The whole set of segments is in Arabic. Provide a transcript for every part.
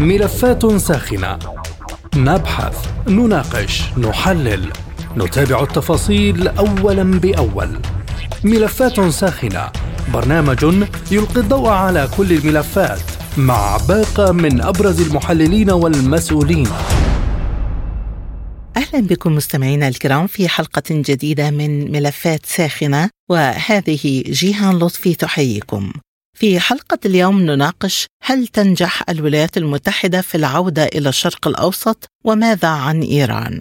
ملفات ساخنة. نبحث نناقش نحلل. نتابع التفاصيل اولا بأول. ملفات ساخنة. برنامج يلقي الضوء على كل الملفات مع باقة من أبرز المحللين والمسؤولين. أهلا بكم مستمعينا الكرام في حلقة جديدة من ملفات ساخنة وهذه جيهان لطفي تحييكم. في حلقة اليوم نناقش هل تنجح الولايات المتحدة في العودة إلى الشرق الأوسط وماذا عن إيران؟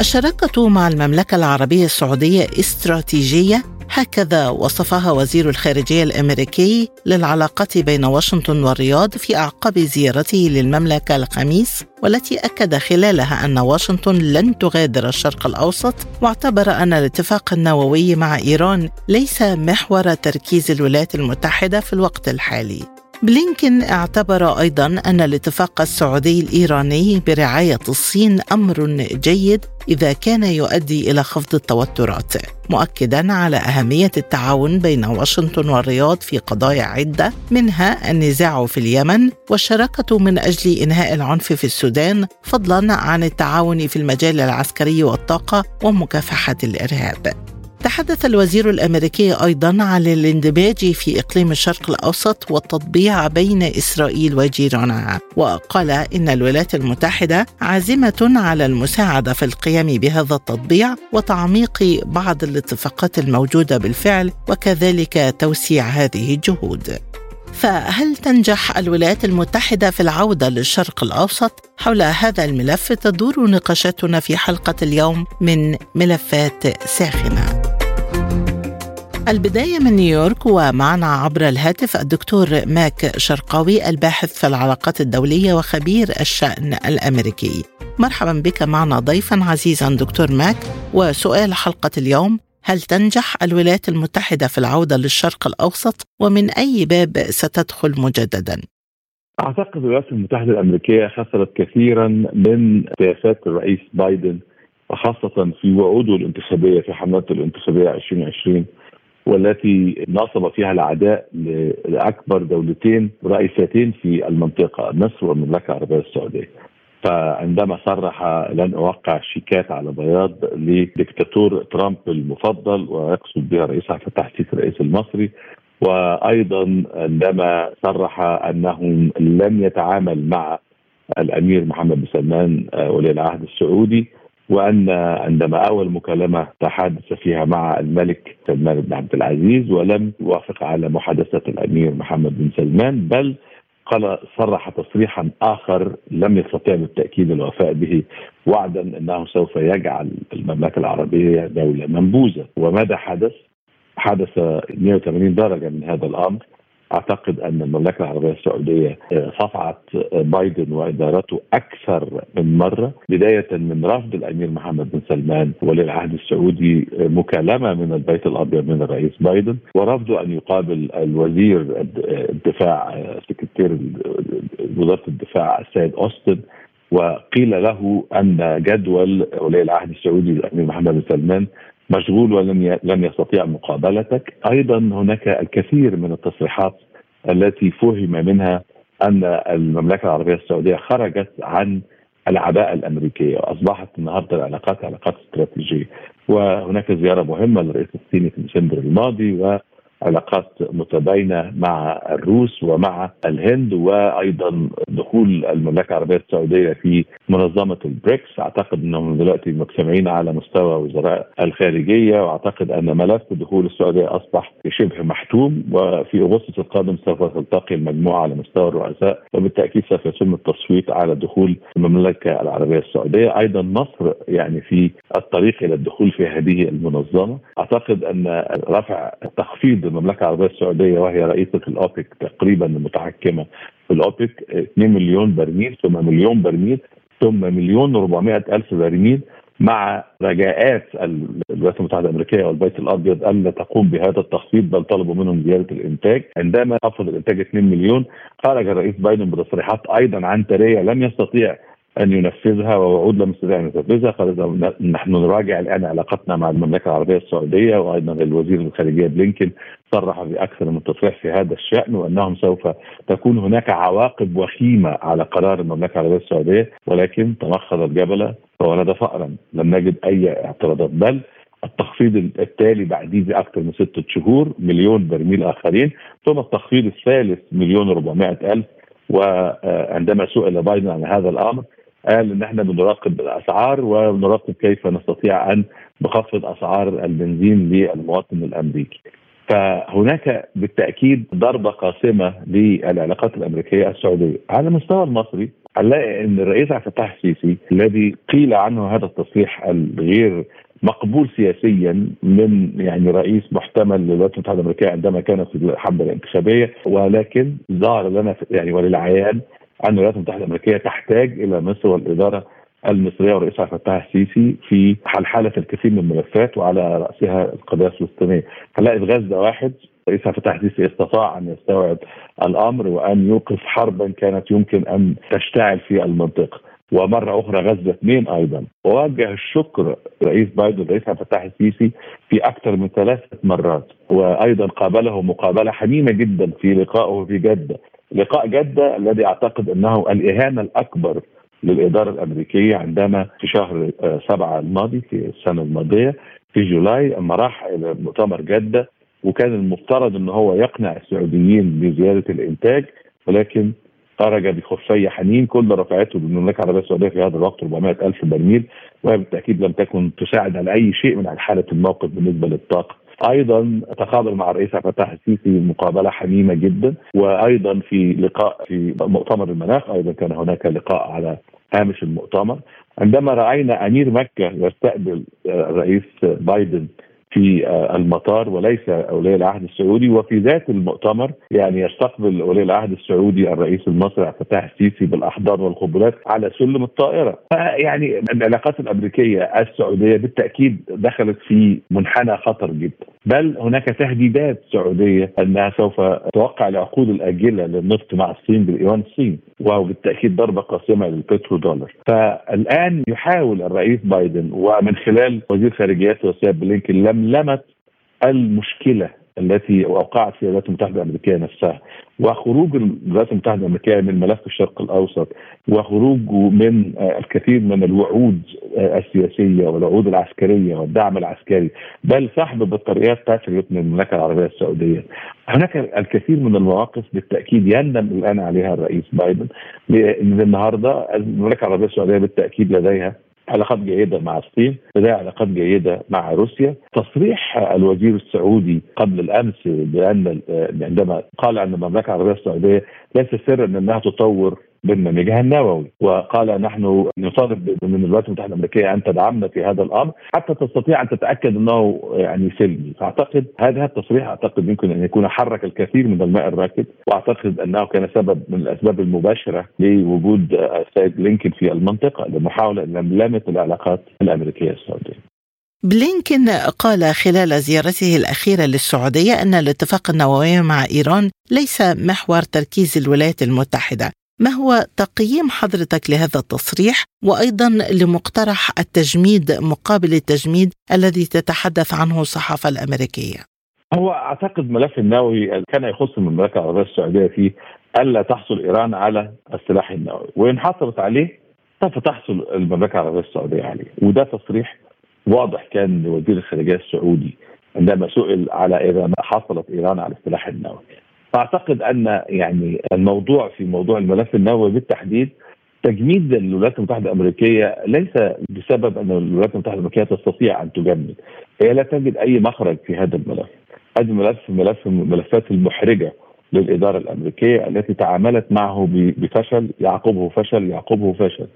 الشراكة مع المملكة العربية السعودية استراتيجية هكذا وصفها وزير الخارجية الأمريكي للعلاقه بين واشنطن والرياض في أعقاب زيارته للمملكة الخميس والتي أكد خلالها أن واشنطن لن تغادر الشرق الأوسط واعتبر أن الاتفاق النووي مع إيران ليس محور تركيز الولايات المتحدة في الوقت الحالي. بلينكن اعتبر أيضا أن الاتفاق السعودي الإيراني برعاية الصين أمر جيد إذا كان يؤدي إلى خفض التوترات مؤكدا على أهمية التعاون بين واشنطن والرياض في قضايا عدة منها النزاع في اليمن والشراكة من أجل إنهاء العنف في السودان فضلا عن التعاون في المجال العسكري والطاقة ومكافحة الإرهاب. تحدث الوزير الأمريكي أيضا عن الاندماج في إقليم الشرق الأوسط والتطبيع بين إسرائيل وجيرانها وقال إن الولايات المتحدة عازمة على المساعدة في القيام بهذا التطبيع وتعميق بعض الاتفاقات الموجودة بالفعل وكذلك توسيع هذه الجهود. فهل تنجح الولايات المتحدة في العودة للشرق الأوسط؟ حول هذا الملف تدور نقاشاتنا في حلقة اليوم من ملفات ساخنة. البداية من نيويورك ومعنا عبر الهاتف الدكتور ماك شرقاوي الباحث في العلاقات الدولية وخبير الشأن الأمريكي مرحبا بك معنا ضيفا عزيزا دكتور ماك وسؤال حلقة اليوم هل تنجح الولايات المتحدة في العودة للشرق الأوسط ومن أي باب ستدخل مجددا؟ أعتقد الولايات المتحدة الأمريكية خسرت كثيرا من سياسات الرئيس بايدن وخاصة في وعوده الانتخابية في حملته الانتخابية 2020 والتي نصب فيها العداء لأكبر دولتين رئيستين في المنطقة مصر والمملكه العربية السعودية. فعندما صرح لن أوقع شيكات على بياض لدكتاتور ترامب المفضل ويقصد بها رئيس عبد الفتاح السيسي الرئيس المصري. وأيضا عندما صرح أنه لن يتعامل مع الأمير محمد بن سلمان ولي العهد السعودي وأن عندما أول مكالمة تحدث فيها مع الملك سلمان بن عبد العزيز ولم يوافق على محادثة الأمير محمد بن سلمان بل قال صرح تصريحا آخر لم يستطيع بالتأكيد الوفاء به وعدا أنه سوف يجعل المملكة العربية دولة منبوذة وماذا حدث؟ حدث 180 درجة من هذا الأمر أعتقد أن المملكة العربية السعودية آه، صفعت بايدن وإدارته أكثر من مرة بداية من رفض الأمير محمد بن سلمان ولي العهد السعودي آه، مكالمة من البيت الأبيض من الرئيس بايدن ورفضه أن يقابل الوزير الدفاع آه، سكرتير وزارة الدفاع السيد أوستن وقيل له أن جدول ولي العهد السعودي الامير محمد بن سلمان مشغول ولن لن يستطيع مقابلتك. أيضا هناك الكثير من التصريحات التي فهم منها أن المملكة العربية السعودية خرجت عن العباءة الأمريكية وأصبحت النهارده العلاقات علاقات استراتيجية. وهناك زيارة مهمة للرئيس الصيني في ديسمبر الماضي و علاقات متباينة مع الروس ومع الهند وأيضا دخول المملكة العربية السعودية في منظمة البريكس. أعتقد أنهم دلوقتي مجتمعين على مستوى وزراء الخارجية وأعتقد أن ملف دخول السعودية أصبح شبه محتوم. وفي أغسطس القادم سوف تلتقي المجموعة على مستوى الرؤساء وبالتأكيد سوف يتم التصويت على دخول المملكة العربية السعودية. أيضا مصر يعني في الطريق إلى الدخول في هذه المنظمة. أعتقد أن رفع تخفيض المملكة العربية السعودية وهي رئيسة الأوبك تقريبا المتحكمة في الأوبك 2 مليون برميل ثم مليون برميل ثم مليون و400 ألف برميل مع رجاءات الولايات المتحدة الأمريكية والبيت الأبيض الا تقوم بهذا التخفيض بل طلبوا منهم زيادة الإنتاج. عندما رفض الإنتاج 2 مليون خرج الرئيس بايدن بتصريحات أيضا عنتريه لم يستطيع أن ينفذها ووعود لم يستطيع ان ينفذها نحن نراجع الآن علاقتنا مع المملكة العربية السعودية وأيضا الوزير الخارجية بلينكن صرح باكثر من تصريح في هذا الشأن وأنهم سوف تكون هناك عواقب وخيمة على قرار المملكة العربية السعودية. ولكن تمخض الجبل فولد فأرا. لم نجد أي اعتراضات. بل التخفيض التالي بعديه بأكثر من ستة شهور مليون برميل آخرين ثم التخفيض الثالث مليون و ألف. وعندما سئل بايدن عن هذا الأمر قال إن إحنا بنراقب الأسعار ونراقب كيف نستطيع أن نخفض أسعار البنزين للمواطن الأمريكي. فهناك بالتأكيد ضربة قاسمة للعلاقات الأمريكية السعودية، على المستوى المصري هنلاقي إن الرئيس عبد الفتاح السيسي الذي قيل عنه هذا التصريح الغير مقبول سياسيا من يعني رئيس محتمل للولايات المتحدة الأمريكية عندما كان في الحمله الانتخابية ولكن ظهر لنا يعني وللعيان ان الولايات المتحدة الأمريكية تحتاج إلى مصر والاداره المصرية والرئيس عبد الفتاح السيسي في حلحلة الكثير من الملفات وعلى رأسها القضية الفلسطينية. هنلاقي في غزه واحد الرئيس عبد الفتاح السيسي استطاع أن يستوعب الأمر وأن يوقف حربا كانت يمكن أن تشتعل في المنطقة. ومرة أخرى غزة اثنين أيضا ووجه الشكر رئيس بايدن رئيس عبد الفتاح السيسي في أكثر من ثلاث مرات وأيضا قابله مقابلة حميمة جدا في لقائه في جدة لقاء جدة الذي أعتقد أنه الإهانة الأكبر للإدارة الأمريكية عندما في شهر سبعة الماضي في السنة الماضية في جولاي لما راح إلى مؤتمر جدة وكان المفترض إن هو يقنع السعوديين بزيادة الإنتاج ولكن خرج بخفي حنين كل رفعته بالمملكة العربية السعودية في هذا الوقت 400 ألف برميل وهي بالتاكيد لم تكن تساعد على أي شيء من حالة الموقف بالنسبة للطاقة. أيضا تقابل مع الرئيس عبد الفتاح السيسي مقابلة حميمة جدا وأيضا في لقاء في مؤتمر المناخ أيضا كان هناك لقاء على هامش المؤتمر. عندما رأينا أمير مكة يستقبل الرئيس بايدن في آه، المطار وليس ولي العهد السعودي وفي ذات المؤتمر يعني يستقبل ولي العهد السعودي الرئيس المصري عبد الفتاح السيسي بالأحضان والقبلات على سلم الطائرة. يعني العلاقات الأمريكية السعودية بالتأكيد دخلت في منحنى خطر جدا. بل هناك تهديدات سعودية أنها سوف توقع العقود الأجلة للنفط مع الصين بالإيوان الصين. وهو بالتأكيد ضربة قاسمه للبترو دولار. فالآن يحاول الرئيس بايدن ومن خلال وزير خارجيته وسياد بلينكن لملمة المشكلة التي اوقعت فيها الولايات المتحده الأمريكية نفسها وخروج الولايات المتحده الأمريكية من ملف الشرق الأوسط وخروجه من الكثير من الوعود السياسية والوعود العسكرية والدعم العسكري بل سحب بطاريات باتريوت من المملكة العربية السعودية. هناك الكثير من المواقف بالتأكيد يندم الآن عليها الرئيس بايدن النهارده المملكة العربية السعودية بالتأكيد لديها علاقات جيدة مع الصين لديها علاقات جيدة مع روسيا. تصريح الوزير السعودي قبل الأمس بأن عندما قال أن المملكة العربية السعودية ليس سرا أنها تطور برنامجها النووي. وقال نحن نطالب من الولايات المتحدة الأمريكية أن تدعمنا في هذا الأمر حتى تستطيع أن تتأكد أنه يعني سلمي. فأعتقد هذا التصريح أعتقد يمكن أن يكون حرك الكثير من الماء الراكد وأعتقد أنه كان سبب من الأسباب المباشرة لوجود السيد لينكن في المنطقة لمحاولة لملامة العلاقات الأمريكية السعودية. بلينكن قال خلال زيارته الأخيرة للسعودية أن الاتفاق النووي مع إيران ليس محور تركيز الولايات المتحدة. ما هو تقييم حضرتك لهذا التصريح؟ وأيضا لمقترح التجميد مقابل التجميد الذي تتحدث عنه الصحافة الأمريكية؟ هو أعتقد ملف النووي كان يخص المملكة العربية السعودية فيه ألا تحصل إيران على السلاح النووي. وإن حصلت عليه سوف تحصل المملكة العربية السعودية عليه. وده تصريح واضح كان لوزير الخارجية السعودي عندما سئل على إذا حصلت إيران على السلاح النووي. فاعتقد أن يعني الموضوع في موضوع الملف النووي بالتحديد تجميد الولايات المتحدة الأمريكية ليس بسبب أن الولايات المتحدة الأمريكية تستطيع أن تجمد هي لا تجد أي مخرج في هذا الملف. هذا الملف ملف الملفات المحرجة للإدارة الأمريكية التي تعاملت معه بفشل يعقبه فشل يعقبه فشل.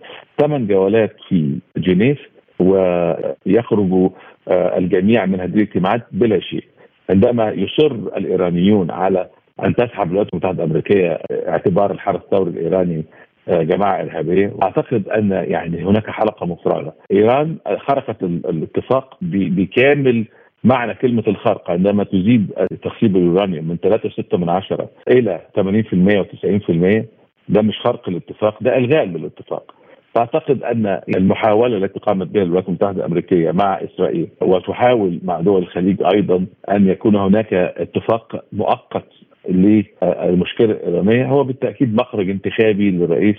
ثمان جولات في جنيف ويخرج آه، الجميع من هذه الاجتماعات بلا شيء. عندما يصر الإيرانيون على أن تسحب الولايات المتحدة الأمريكية اعتبار الحرس الثوري الإيراني آه، جماعة إرهابية. وأعتقد أن يعني هناك حلقة مفرغة. إيران خرقت الاتفاق بكامل معنى كلمة الخرق. عندما تزيد تخصيب اليورانيوم من 3.6 من عشرة إلى 80% و90% ده مش خرق الاتفاق ده إلغاء للاتفاق. فأعتقد أن المحاولة التي قامت بها الولايات المتحدة الأمريكية مع إسرائيل وتحاول مع دول الخليج أيضا أن يكون هناك اتفاق مؤقت للمشكله الإيرانية. هو بالتأكيد مخرج انتخابي للرئيس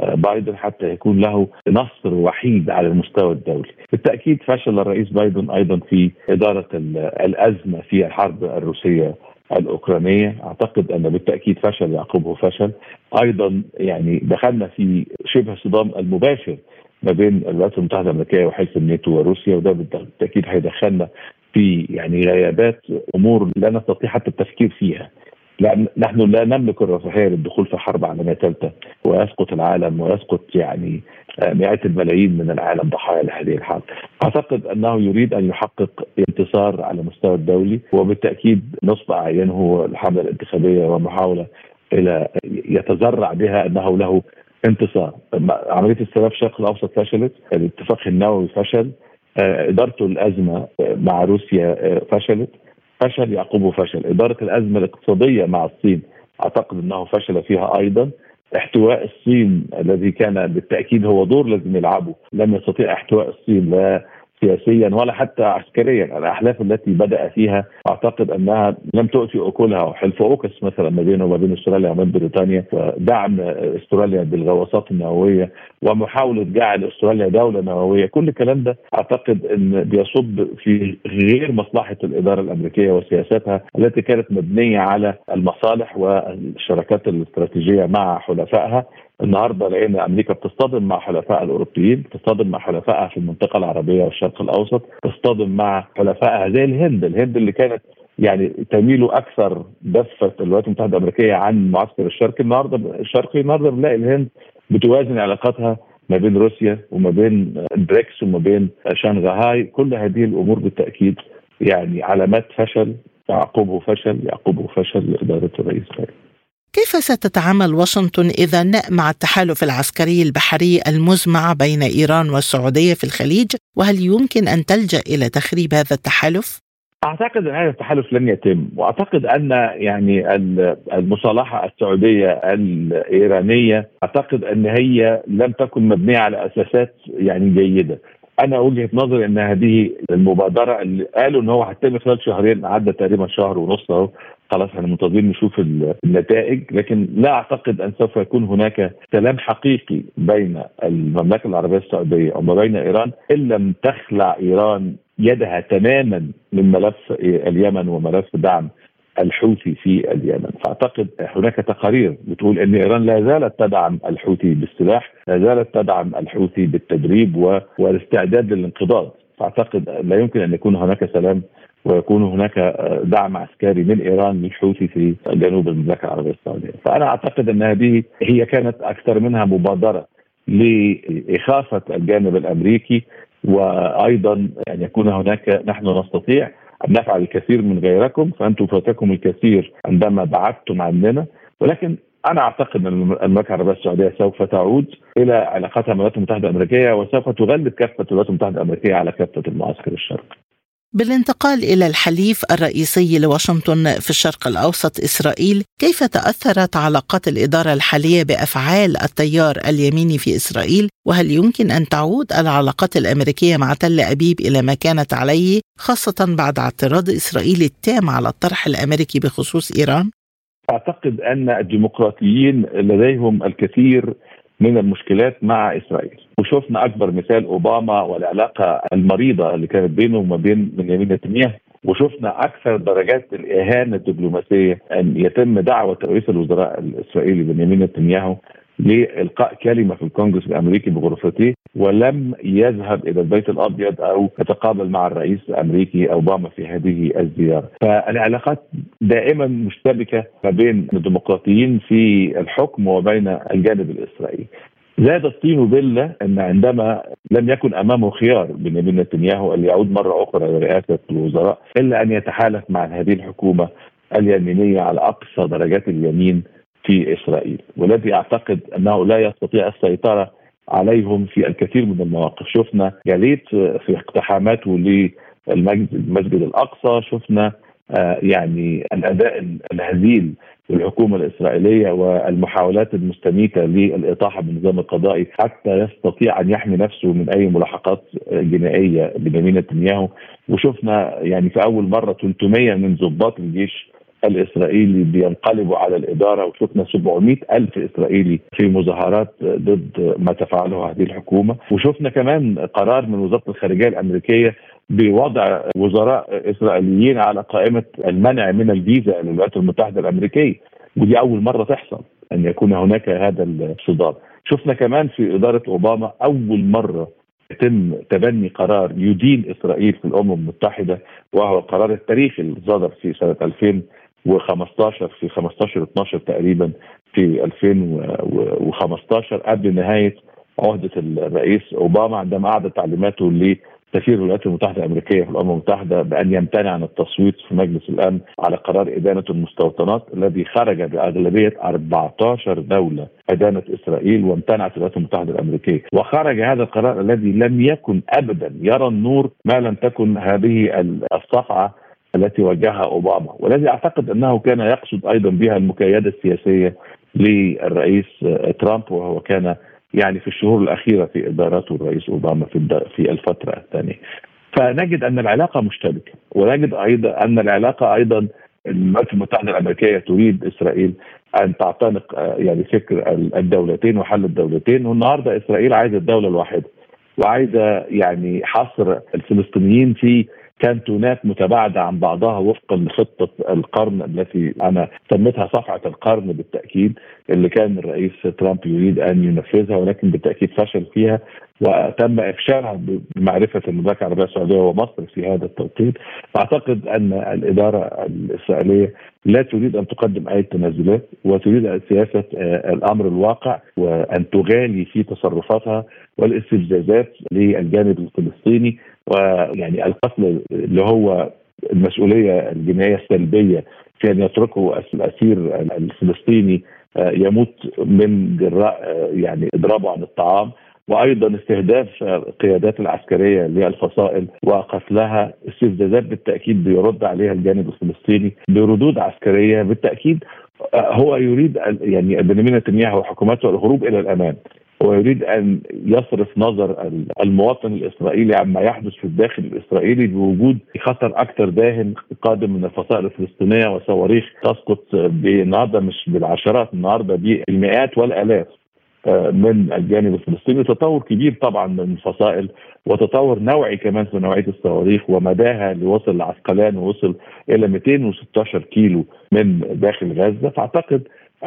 بايدن حتى يكون له نصر وحيد على المستوى الدولي. بالتأكيد فشل الرئيس بايدن أيضا في إدارة الأزمة في الحرب الروسية الأوكرانية. أعتقد أن بالتأكيد فشل يعقبه فشل. أيضا يعني دخلنا في شبه صدام المباشر ما بين الولايات المتحدة الأمريكية وحلف الناتو وروسيا وده بالتأكيد هيدخلنا في يعني غيابات أمور لا نستطيع حتى التفكير فيها. لأن نحن لا نملك الرفاهية للدخول في حرب عالمية ثالثة ويسقط العالم ويسقط يعني مئات الملايين من العالم ضحايا لهذه الحرب. أعتقد أنه يريد أن يحقق انتصار على المستوى الدولي وبالتأكيد نصب أعينه الحملة الانتخابية ومحاولة إلى يتزرع بها أنه له انتصار. عملية في الشرق الأوسط فشلت، الاتفاق النووي فشل، ادارته الأزمة مع روسيا فشلت، فشل يعقبه فشل. إدارة الأزمة الاقتصادية مع الصين أعتقد أنه فشل فيها أيضا. احتواء الصين الذي كان بالتأكيد هو دور لازم يلعبه. لم يستطيع احتواء الصين لا سياسيا ولا حتى عسكريا. الاحلاف التي بدأ فيها أعتقد أنها لم تؤتي أكلها. وحلف أوكس مثلا ما بينه وما بين أستراليا وما بين بريطانيا ودعم أستراليا بالغواصات النووية ومحاولة جعل أستراليا دولة نووية. كل الكلام ده أعتقد إن بيصب في غير مصلحة الإدارة الأمريكية وسياساتها التي كانت مبنية على المصالح والشراكات الاستراتيجية مع حلفائها. النهارده لقينا أمريكا بتصطدم مع حلفائها الأوروبيين، بتصطدم مع حلفائها في المنطقة العربية والشرق الأوسط، تصطدم مع حلفائها زي الهند، الهند اللي كانت يعني تميل أكثر دفة الولايات المتحدة الأمريكية عن معسكر الشرقي النهارده الشرقي النهارده بنلاقي الهند بتوازن علاقاتها ما بين روسيا وما بين البريكس وما بين شنغهاي، كل هذه الأمور بالتأكيد يعني علامات فشل يعقبه فشل يعقبه فشل لإدارة الرئيس بايدن. كيف ستتعامل واشنطن إذا مع التحالف العسكري البحري المزمع بين إيران والسعودية في الخليج وهل يمكن أن تلجأ إلى تخريب هذا التحالف؟ أعتقد أن هذا التحالف لن يتم وأعتقد أن يعني المصالحة السعودية الإيرانية أعتقد أن هي لم تكن مبنية على أساسات يعني جيدة أنا وجهة نظري أن هذه المبادرة اللي قالوا إن هو هتتم خلال شهرين عدى تقريبا شهر ونص أهو خلاص إحنا منتظرين نشوف النتائج لكن لا اعتقد ان سوف يكون هناك سلام حقيقي بين المملكة العربية السعودية وما بين إيران إن لم تخلع إيران يدها تماما من ملف اليمن وملف دعم الحوثي في اليمن. فأعتقد هناك تقارير بتقول إن إيران لا زالت تدعم الحوثي بالسلاح لا زالت تدعم الحوثي بالتدريب والاستعداد للانقضاض. فأعتقد لا يمكن أن يكون هناك سلام ويكون هناك دعم عسكري من إيران للحوثي في جنوب المملكة العربية السعودية، فأنا أعتقد أن هذه هي كانت أكثر منها مبادرة لإخافة الجانب الأمريكي وأيضا أن يكون هناك نحن نستطيع أن نفعل الكثير من غيركم فأنتم فاتكم الكثير عندما بعدتم عننا. ولكن أنا أعتقد أن المملكة العربية السعودية سوف تعود إلى علاقتها مع الولايات المتحدة الأمريكية وسوف تغلب كافة الولايات المتحدة الأمريكية على كافة المعسكر الشرقي. بالانتقال إلى الحليف الرئيسي لواشنطن في الشرق الأوسط إسرائيل، كيف تأثرت علاقات الإدارة الحالية بأفعال التيار اليميني في إسرائيل؟ وهل يمكن أن تعود العلاقات الأمريكية مع تل أبيب إلى ما كانت عليه خاصة بعد اعتراض إسرائيل التام على الطرح الأمريكي بخصوص إيران؟ أعتقد أن الديمقراطيين لديهم الكثير من المشكلات مع إسرائيل. وشفنا أكبر مثال أوباما والعلاقة المريضة اللي كانت بينه وما بين بنيامين نتنياهو. وشفنا أكثر درجات الإهانة الدبلوماسية أن يتم دعوة رئيس الوزراء الإسرائيلي بنيامين نتنياهو لإلقاء كلمة في الكونغرس الأمريكي بغرفته ولم يذهب إلى البيت الأبيض أو يتقابل مع الرئيس الأمريكي أوباما في هذه الزيارة، فالعلاقات دائما مشتبكة ما بين الديمقراطيين في الحكم وبين الجانب الإسرائيلي. زاد الطين بله أن عندما لم يكن أمامه خيار بنيامين نتنياهو أن يعود مرة أخرى لرئاسه الوزراء إلا أن يتحالف مع هذه الحكومة اليمينية على أقصى درجات اليمين في إسرائيل والذي أعتقد أنه لا يستطيع السيطرة عليهم في الكثير من المواقف. شفنا جاليت في اقتحاماته للمسجد الأقصى شفنا آه يعني الأداء الهزيل الحكومة الإسرائيلية والمحاولات المستميتة للإطاحة بالنظام القضائي حتى يستطيع أن يحمي نفسه من أي ملاحقات جنائية بنيامين نتنياهو. وشفنا يعني في أول مرة 300 من ضباط الجيش الإسرائيلي بينقلبوا على الإدارة وشفنا 700 ألف إسرائيلي في مظاهرات ضد ما تفعله هذه الحكومة. وشفنا كمان قرار من وزارة الخارجية الأمريكية بوضع وزراء إسرائيليين على قائمة المنع من الفيزا للولايات المتحدة الأمريكية ودي أول مرة تحصل أن يكون هناك هذا الصدام. شفنا كمان في إدارة أوباما أول مرة يتم تبني قرار يدين إسرائيل في الأمم المتحدة وهو القرار التاريخي اللي صدر في سنة 2015 في 15 12 تقريبا في 2015 قبل نهاية عهدة الرئيس أوباما عندما اعطى تعليماته سفير الولايات المتحدة الأمريكية في الأمم المتحدة بأن يمتنع عن التصويت في مجلس الأمن على قرار إدانة المستوطنات الذي خرج بأغلبية 14 دولة إدانة إسرائيل وامتنعت الولايات المتحدة الأمريكية. وخرج هذا القرار الذي لم يكن ابدا يرى النور ما لم تكن هذه الصفعة التي وجهها أوباما والذي أعتقد أنه كان يقصد أيضا بها المكايدة السياسية للرئيس ترامب وهو كان يعني في الشهور الأخيرة في ادارته الرئيس أوباما في في الفترة الثانية. فنجد أن العلاقة مشتبكه ونجد أيضا أن العلاقة أيضا الولايات المتحدة الأمريكية تريد إسرائيل أن تعتنق يعني فكر الدولتين وحل الدولتين والنهاردة إسرائيل عايزة الدولة الواحدة وعايزة يعني حصر الفلسطينيين في كانتونات متباعدة عن بعضها وفقا لخطة القرن التي أنا سميتها صفعة القرن بالتأكيد اللي كان الرئيس ترامب يريد أن ينفذها ولكن بالتأكيد فشل فيها وتم افشالها بمعرفة المملكه العربية السعودية ومصر في هذا التوقيت. أعتقد أن الإدارة الإسرائيلية لا تريد أن تقدم أي تنازلات وتريد سياسة آه، الأمر الواقع وأن تغالي في تصرفاتها والإستفزازات للجانب الفلسطيني ويعني القتل اللي هو المسؤولية الجنائية السلبية في أن يتركوا الأسير الفلسطيني آه، يموت من جراء آه، يعني إضرابه عن الطعام. وأيضا استهداف القيادات العسكرية للفصائل وقتلها. استفزازات بالتأكيد بيرد عليها الجانب الفلسطيني بردود عسكرية. بالتأكيد آه، هو يريد يعني بنيامين نتنياهو وحكومته الهروب إلى الامام ويريد أن يصرف نظر المواطن الإسرائيلي عما يحدث في الداخل الإسرائيلي بوجود خطر أكثر داهم قادم من الفصائل الفلسطينية وصواريخ تسقط النهارده مش بالعشرات النهارده بالمئات والآلاف آه، من الجانب الفلسطيني. تطور كبير طبعا من الفصائل وتطور نوعي كمان في نوعية الصواريخ ومداها اللي وصل لعسقلان ووصل إلى 216 كيلو من داخل غزة. فأعتقد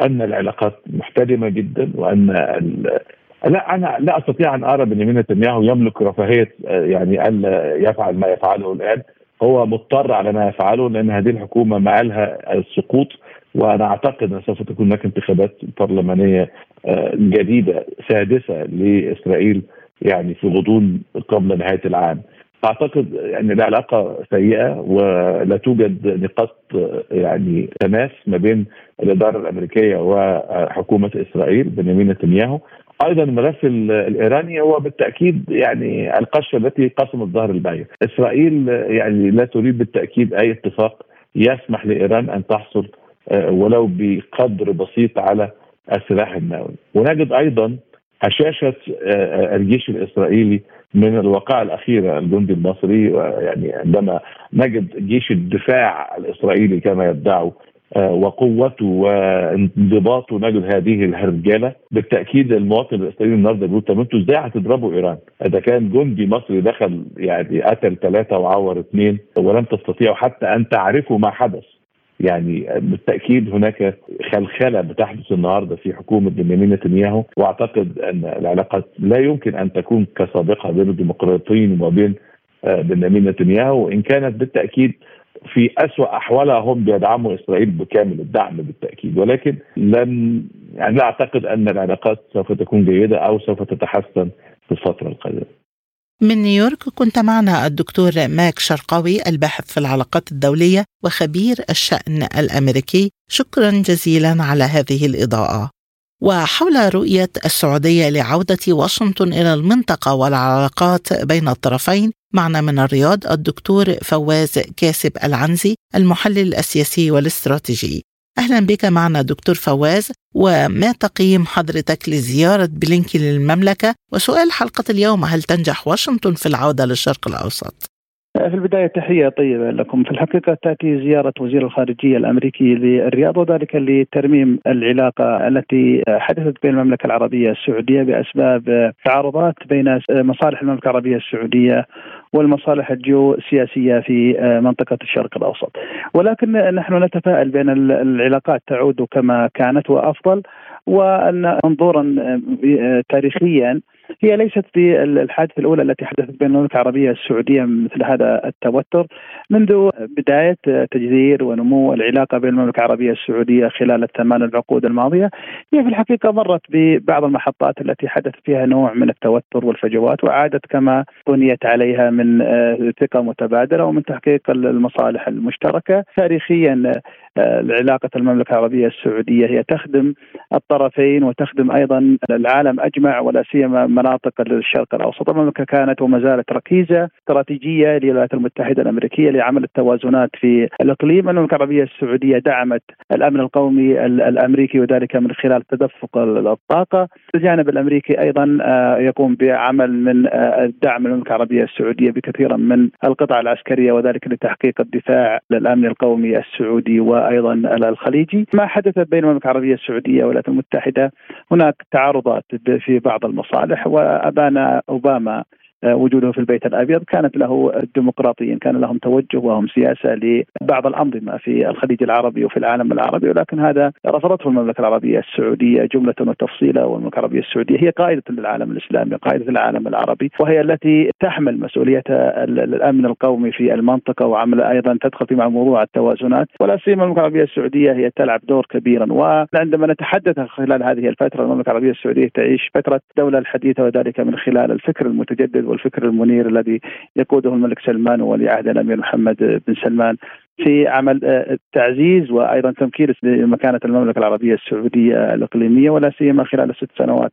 أن العلاقات محتدمه جدا وأن لا أنا لا أستطيع أن أرى بنيامين نتنياهو يملك رفاهية يعني الا يفعل ما يفعله الآن هو مضطر على ما يفعله لأن هذه الحكومة معالها السقوط وأنا أعتقد أن سوف تكون هناك انتخابات برلمانية آه، جديدة سادسة لإسرائيل يعني في غضون قبل نهاية العام. أعتقد أن العلاقه سيئة ولا توجد نقاط يعني تماس ما بين الإدارة الأمريكية وحكومة إسرائيل بنيامين نتنياهو. أيضا الملف الإيراني هو بالتأكيد يعني القشه التي قسمت ظهر البعير، إسرائيل يعني لا تريد بالتأكيد أي اتفاق يسمح لإيران أن تحصل آه، ولو بقدر بسيط على السلاح النووي، ونجد أيضا هشاشه آه، الجيش الإسرائيلي من الواقعة الأخيرة الجندي المصري يعني عندما نجد جيش الدفاع الإسرائيلي كما يدعوا آه، وقوته وانضباطه نجد هذه الهرجله بالتأكيد المواطن الإسرائيلي النهارده بيقول طب أنتوا إزاي هتضربوا إيران؟ إذا كان جندي مصري دخل يعني قتل ثلاثة وعور اثنين ولم تستطيعوا حتى أن تعرفوا ما حدث يعني بالتأكيد هناك خلخلة بتحدث النهارده في حكومة بنيامين نتنياهو وأعتقد أن العلاقات لا يمكن أن تكون كسابقها بين الديمقراطيين وبين آه، بنيامين نتنياهو وإن كانت بالتأكيد في أسوأ أحوالها هم بيدعموا إسرائيل بكامل الدعم بالتأكيد. ولكن لن يعني لا أعتقد أن العلاقات سوف تكون جيدة أو سوف تتحسن في الفترة القادمة. من نيويورك كنت معنا الدكتور ماك شرقاوي الباحث في العلاقات الدولية وخبير الشأن الأمريكي. شكرا جزيلا على هذه الإضاءة. وحول رؤية السعودية لعودة واشنطن إلى المنطقة والعلاقات بين الطرفين معنا من الرياض الدكتور فواز كاسب العنزي المحلل السياسي والاستراتيجي. أهلا بك معنا دكتور فواز وما تقييم حضرتك لزيارة بلينكن للمملكة وسؤال حلقة اليوم هل تنجح واشنطن في العودة للشرق الأوسط؟ في البداية تحية طيبة لكم. في الحقيقة تأتي زيارة وزير الخارجية الأمريكي للرياض وذلك لترميم العلاقة التي حدثت بين المملكة العربية السعودية بأسباب تعارضات بين مصالح المملكة العربية السعودية والمصالح الجيوسياسية في منطقة الشرق الأوسط. ولكن نحن نتفائل بأن العلاقات تعود كما كانت وأفضل وأن منظورا تاريخيا هي ليست في الحادثة الأولى التي حدثت بين المملكة العربية السعودية مثل هذا التوتر. منذ بداية تجذير ونمو العلاقة بين المملكة العربية السعودية خلال الثمان العقود الماضية هي في الحقيقة مرت ببعض المحطات التي حدث فيها نوع من التوتر والفجوات وعادت كما بنيت عليها من ثقة متبادلة ومن تحقيق المصالح المشتركة. تاريخيا علاقة المملكة العربية السعودية هي تخدم الطرفين وتخدم أيضا العالم أجمع ولا سيما مناطق الشرق الأوسط. المملكة كانت وما زالت ركيزة استراتيجية للولايات المتحدة الأمريكية لعمل التوازنات في الإقليم. المملكة العربية السعودية دعمت الأمن القومي الأمريكي وذلك من خلال تدفق الطاقة. الجانب الأمريكي أيضا يقوم بعمل من دعم المملكة العربية السعودية بكثير من القطع العسكرية وذلك لتحقيق الدفاع للأمن القومي السعودي وأيضا الخليجي. ما حدث بين المملكة العربية السعودية والولايات المتحدة؟ هناك تعارضات في بعض المصالح وابان أوباما. آه، وجوده في البيت الأبيض كانت له الديمقراطيين كان لهم توجه وهم سياسة لبعض الأنظمة في الخليج العربي وفي العالم العربي ولكن هذا رفضته المملكة العربية السعودية جملة وتفصيلا والمملكة العربية السعودية هي قائدة للعالم الإسلامي قائدة للعالم العربي وهي التي تحمل مسؤولية الأمن القومي في المنطقة وعمل أيضا تدخل في موضوع التوازنات ولا سيما المملكة العربية السعودية هي تلعب دور كبيرا وعندما نتحدث خلال هذه الفترة المملكة العربية السعودية تعيش فترة الدولة الحديثة وذلك من خلال الفكر المتجدد والفكر المنير الذي يقوده الملك سلمان وولي عهد الأمير محمد بن سلمان. في عمل آه، تعزيز وأيضا تمكين مكانه المملكة العربية السعودية الإقليمية ولا سيما خلال الست سنوات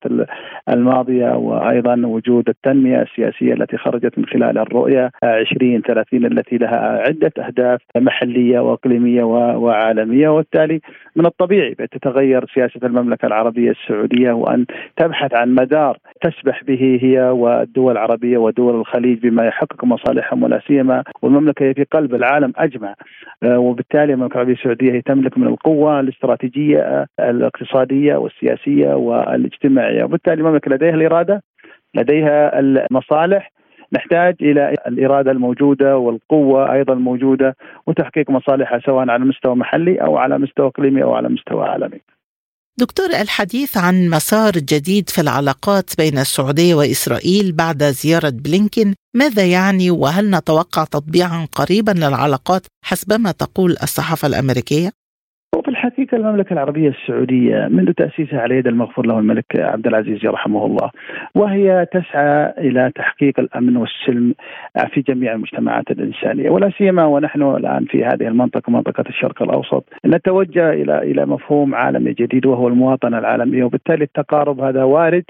الماضية. وأيضا وجود التنمية السياسية التي خرجت من خلال الرؤية 2030 التي لها عدة أهداف محلية وإقليمية وعالمية. وبالتالي من الطبيعي ان تتغير سياسة المملكة العربية السعودية وأن تبحث عن مدار تسبح به هي والدول العربية ودول الخليج بما يحقق مصالحهم ولا سيما والمملكة هي في قلب العالم أجمع آه، وبالتالي المملكه العربية السعودية هي تملك من القوة الاستراتيجية آه، الاقتصادية والسياسية والاجتماعية وبالتالي المملكة لديها الإرادة لديها المصالح نحتاج إلى الإرادة الموجودة والقوة أيضا الموجودة وتحقيق مصالحها سواء على مستوى محلي أو على مستوى إقليمي أو على مستوى عالمي. دكتور الحديث عن مسار جديد في العلاقات بين السعودية وإسرائيل بعد زيارة بلينكين ماذا يعني وهل نتوقع تطبيعا قريبا للعلاقات حسبما تقول الصحافة الأمريكية؟ وفي الحقيقة المملكة العربية السعودية منذ تأسيسها على يد المغفور له الملك عبد العزيز يرحمه الله وهي تسعى إلى تحقيق الأمن والسلم في جميع المجتمعات الإنسانية ولا سيما ونحن الآن في هذه المنطقة منطقة الشرق الأوسط. نتوجه إلى إلى مفهوم عالمي جديد وهو المواطنة العالمية وبالتالي التقارب هذا وارد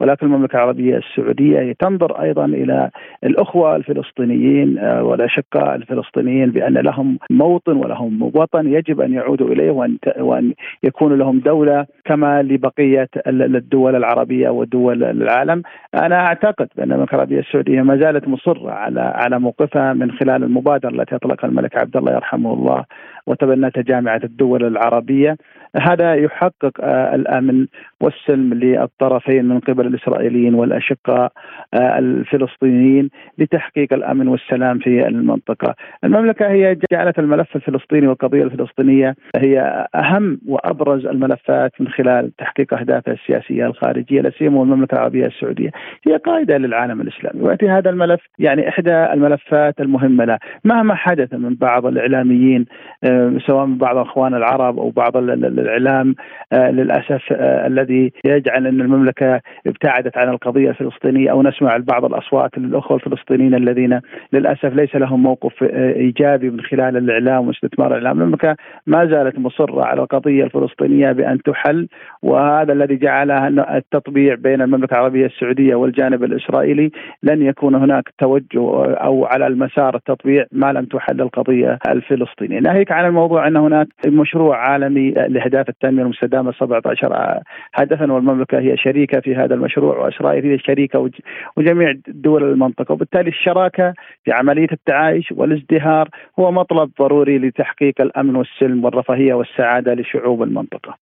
ولكن المملكة العربية السعودية تنظر أيضا إلى الأخوة الفلسطينيين آه، والأشقاء الفلسطينيين بأن لهم موطن ولهم وطن يجب أن يعودوا إليه وأن وأن يكون لهم دولة كما لبقية الدول العربية ودول العالم أنا أعتقد بأن المملكة العربية السعودية ما زالت مصرة على على موقفها من خلال المبادرة التي أطلقها الملك عبد الله يرحمه الله وتبنتها جامعة الدول العربية هذا يحقق آه، الامن والسلم للطرفين من قبل الإسرائيليين والأشقاء آه، الفلسطينيين لتحقيق الأمن والسلام في المنطقة. المملكة هي جعلت الملف الفلسطيني والقضية الفلسطينية هي أهم وأبرز الملفات من خلال تحقيق اهدافها السياسية الخارجية لا سيما المملكه العربية السعودية. هي قائده للعالم الإسلامي ويأتي هذا الملف يعني إحدى الملفات المهمة له. مهما حدث من بعض الإعلاميين آه، سواء من بعض اخوان العرب أو بعض الإعلام آه، للأسف آه، الذي يجعل أن المملكة ابتعدت عن القضية الفلسطينية أو نسمع بعض الأصوات للاخوه الفلسطينيين الذين للأسف ليس لهم موقف إيجابي من خلال الإعلام واستثمار الإعلام، المملكة ما زالت مصرة على القضية الفلسطينية بأن تحل وهذا الذي جعل التطبيع بين المملكة العربية السعودية والجانب الإسرائيلي لن يكون هناك توجه أو على المسار التطبيع ما لم تحل القضية الفلسطينية، ناهيك عن الموضوع أن هناك مشروع عالمي لاهداف التنميه المستدامة 17 هدفا والمملكة هي شريكة في هذا المشروع وإسرائيل هي شريكة وجميع دول المنطقة. وبالتالي الشراكة في عملية التعايش والازدهار هو مطلب ضروري لتحقيق الأمن والسلم والرفاهية والسعادة لشعوب المنطقة.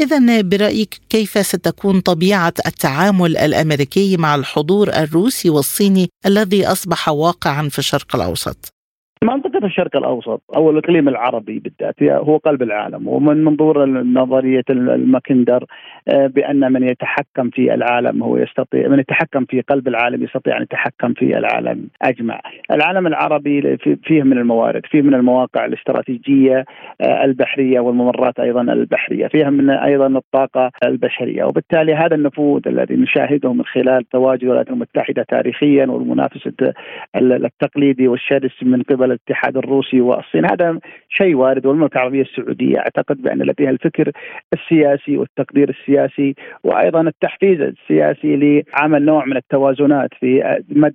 إذا برأيك كيف ستكون طبيعة التعامل الأمريكي مع الحضور الروسي والصيني الذي أصبح واقعا في الشرق الأوسط؟ منطقة الشرق الأوسط أو الإقليم العربي بالذات هو قلب العالم. ومن منظور نظرية الماكندر آه، بأن من يتحكم في العالم هو يستطيع من يتحكم في قلب العالم يستطيع أن يتحكم في العالم أجمع. العالم العربي فيه من الموارد فيه من المواقع الاستراتيجية آه، البحرية والممرات أيضا البحرية فيها من أيضا الطاقة البشرية. وبالتالي هذا النفوذ الذي نشاهده من خلال تواجد الولايات المتحدة تاريخيا والمنافسة التقليدي والشرس من قبل الاتحاد الروسي والصين هذا شيء وارد والمملكة العربية السعودية أعتقد بأن لديها الفكر السياسي والتقدير السياسي وأيضا التحفيز السياسي لعمل نوع من التوازنات في مد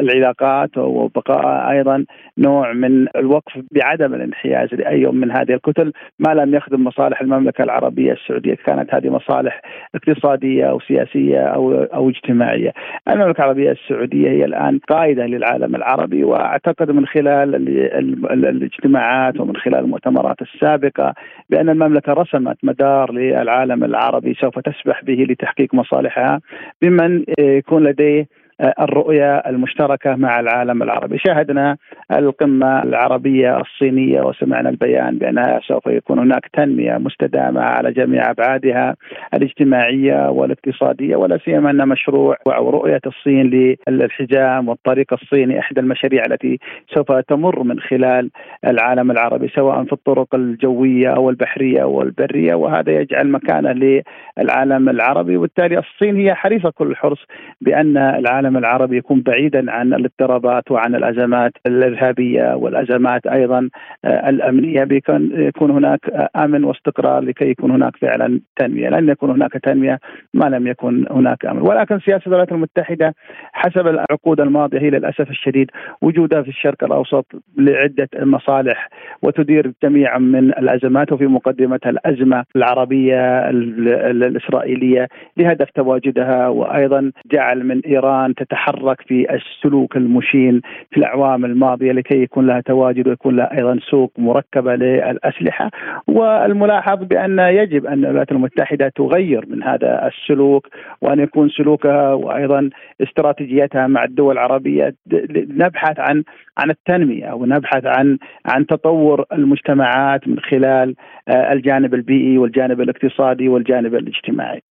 العلاقات وبقاء أيضا نوع من الوقف بعدم الانحياز لأي من هذه الكتل ما لم يخدم مصالح المملكة العربية السعودية كانت هذه مصالح اقتصادية أو سياسية أو أو اجتماعية. المملكة العربية السعودية هي الآن قائدة للعالم العربي وأعتقد من خلال خلال الاجتماعات ومن خلال المؤتمرات السابقة بأن المملكة رسمت مدار للعالم العربي سوف تسبح به لتحقيق مصالحها بمن يكون لديه الرؤية المشتركة مع العالم العربي. شاهدنا القمة العربية الصينية وسمعنا البيان بأنها سوف يكون هناك تنمية مستدامة على جميع أبعادها الاجتماعية والاقتصادية ولا سيما أن مشروع أو رؤية الصين للحجام والطريق الصيني إحدى المشاريع التي سوف تمر من خلال العالم العربي سواء في الطرق الجوية أو البحرية أو البرية وهذا يجعل مكانه للعالم العربي. وبالتالي الصين هي حريصة كل الحرص بأن العالم العالم العربي يكون بعيدا عن الاضطرابات وعن الأزمات الإرهابية والأزمات أيضا آه، الأمنية بيكون يكون هناك أمن واستقرار لكي يكون هناك فعلا تنمية، لن يكون هناك تنمية ما لم يكن هناك أمن، ولكن سياسة الولايات المتحدة حسب العقود الماضية هي للأسف الشديد وجودها في الشرق الأوسط لعدة مصالح وتدير جميع من الأزمات وفي مقدمتها الأزمة العربية الإسرائيلية لهدف تواجدها وأيضا جعل من إيران تتحرك في السلوك المشين في الأعوام الماضية لكي يكون لها تواجد ويكون لها أيضا سوق مركبة للأسلحة والملاحظ بأن يجب أن الولايات المتحدة تغير من هذا السلوك وأن يكون سلوكها وأيضا استراتيجيتها مع الدول العربية نبحث عن عن التنمية ونبحث عن عن تطور المجتمعات من خلال آه، الجانب البيئي والجانب الاقتصادي والجانب الاجتماعي.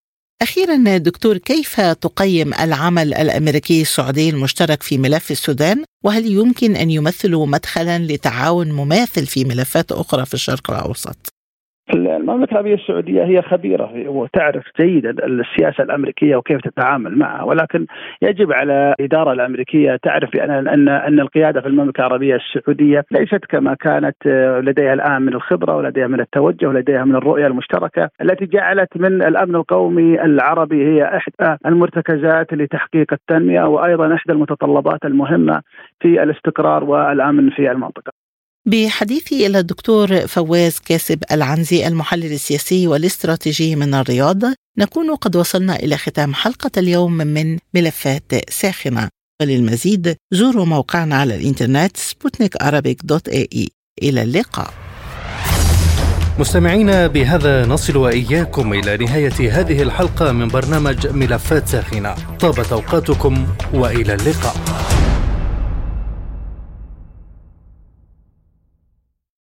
أخيرا دكتور كيف تقيم العمل الأمريكي السعودي المشترك في ملف السودان وهل يمكن أن يمثلوا مدخلا لتعاون مماثل في ملفات أخرى في الشرق الأوسط؟ المملكة العربية السعودية هي خبيرة وتعرف جيدا السياسة الأمريكية وكيف تتعامل معها ولكن يجب على الإدارة الأمريكية تعرف بأن أن أن القيادة في المملكة العربية السعودية ليست كما كانت لديها الآن من الخبرة ولديها من التوجه ولديها من الرؤية المشتركة التي جعلت من الأمن القومي العربي هي إحدى المرتكزات لتحقيق التنمية وأيضا إحدى المتطلبات المهمة في الاستقرار والأمن في المنطقة. بحديثي إلى الدكتور فواز كاسب العنزي المحلل السياسي والاستراتيجي من الرياض نكون قد وصلنا إلى ختام حلقة اليوم من ملفات ساخنة. وللمزيد زوروا موقعنا على الإنترنت سبوتنيك دوت إي إي. إلى اللقاء. مستمعينا بهذا نصل وإياكم إلى نهاية هذه الحلقة من برنامج ملفات ساخنة. طابت أوقاتكم وإلى اللقاء.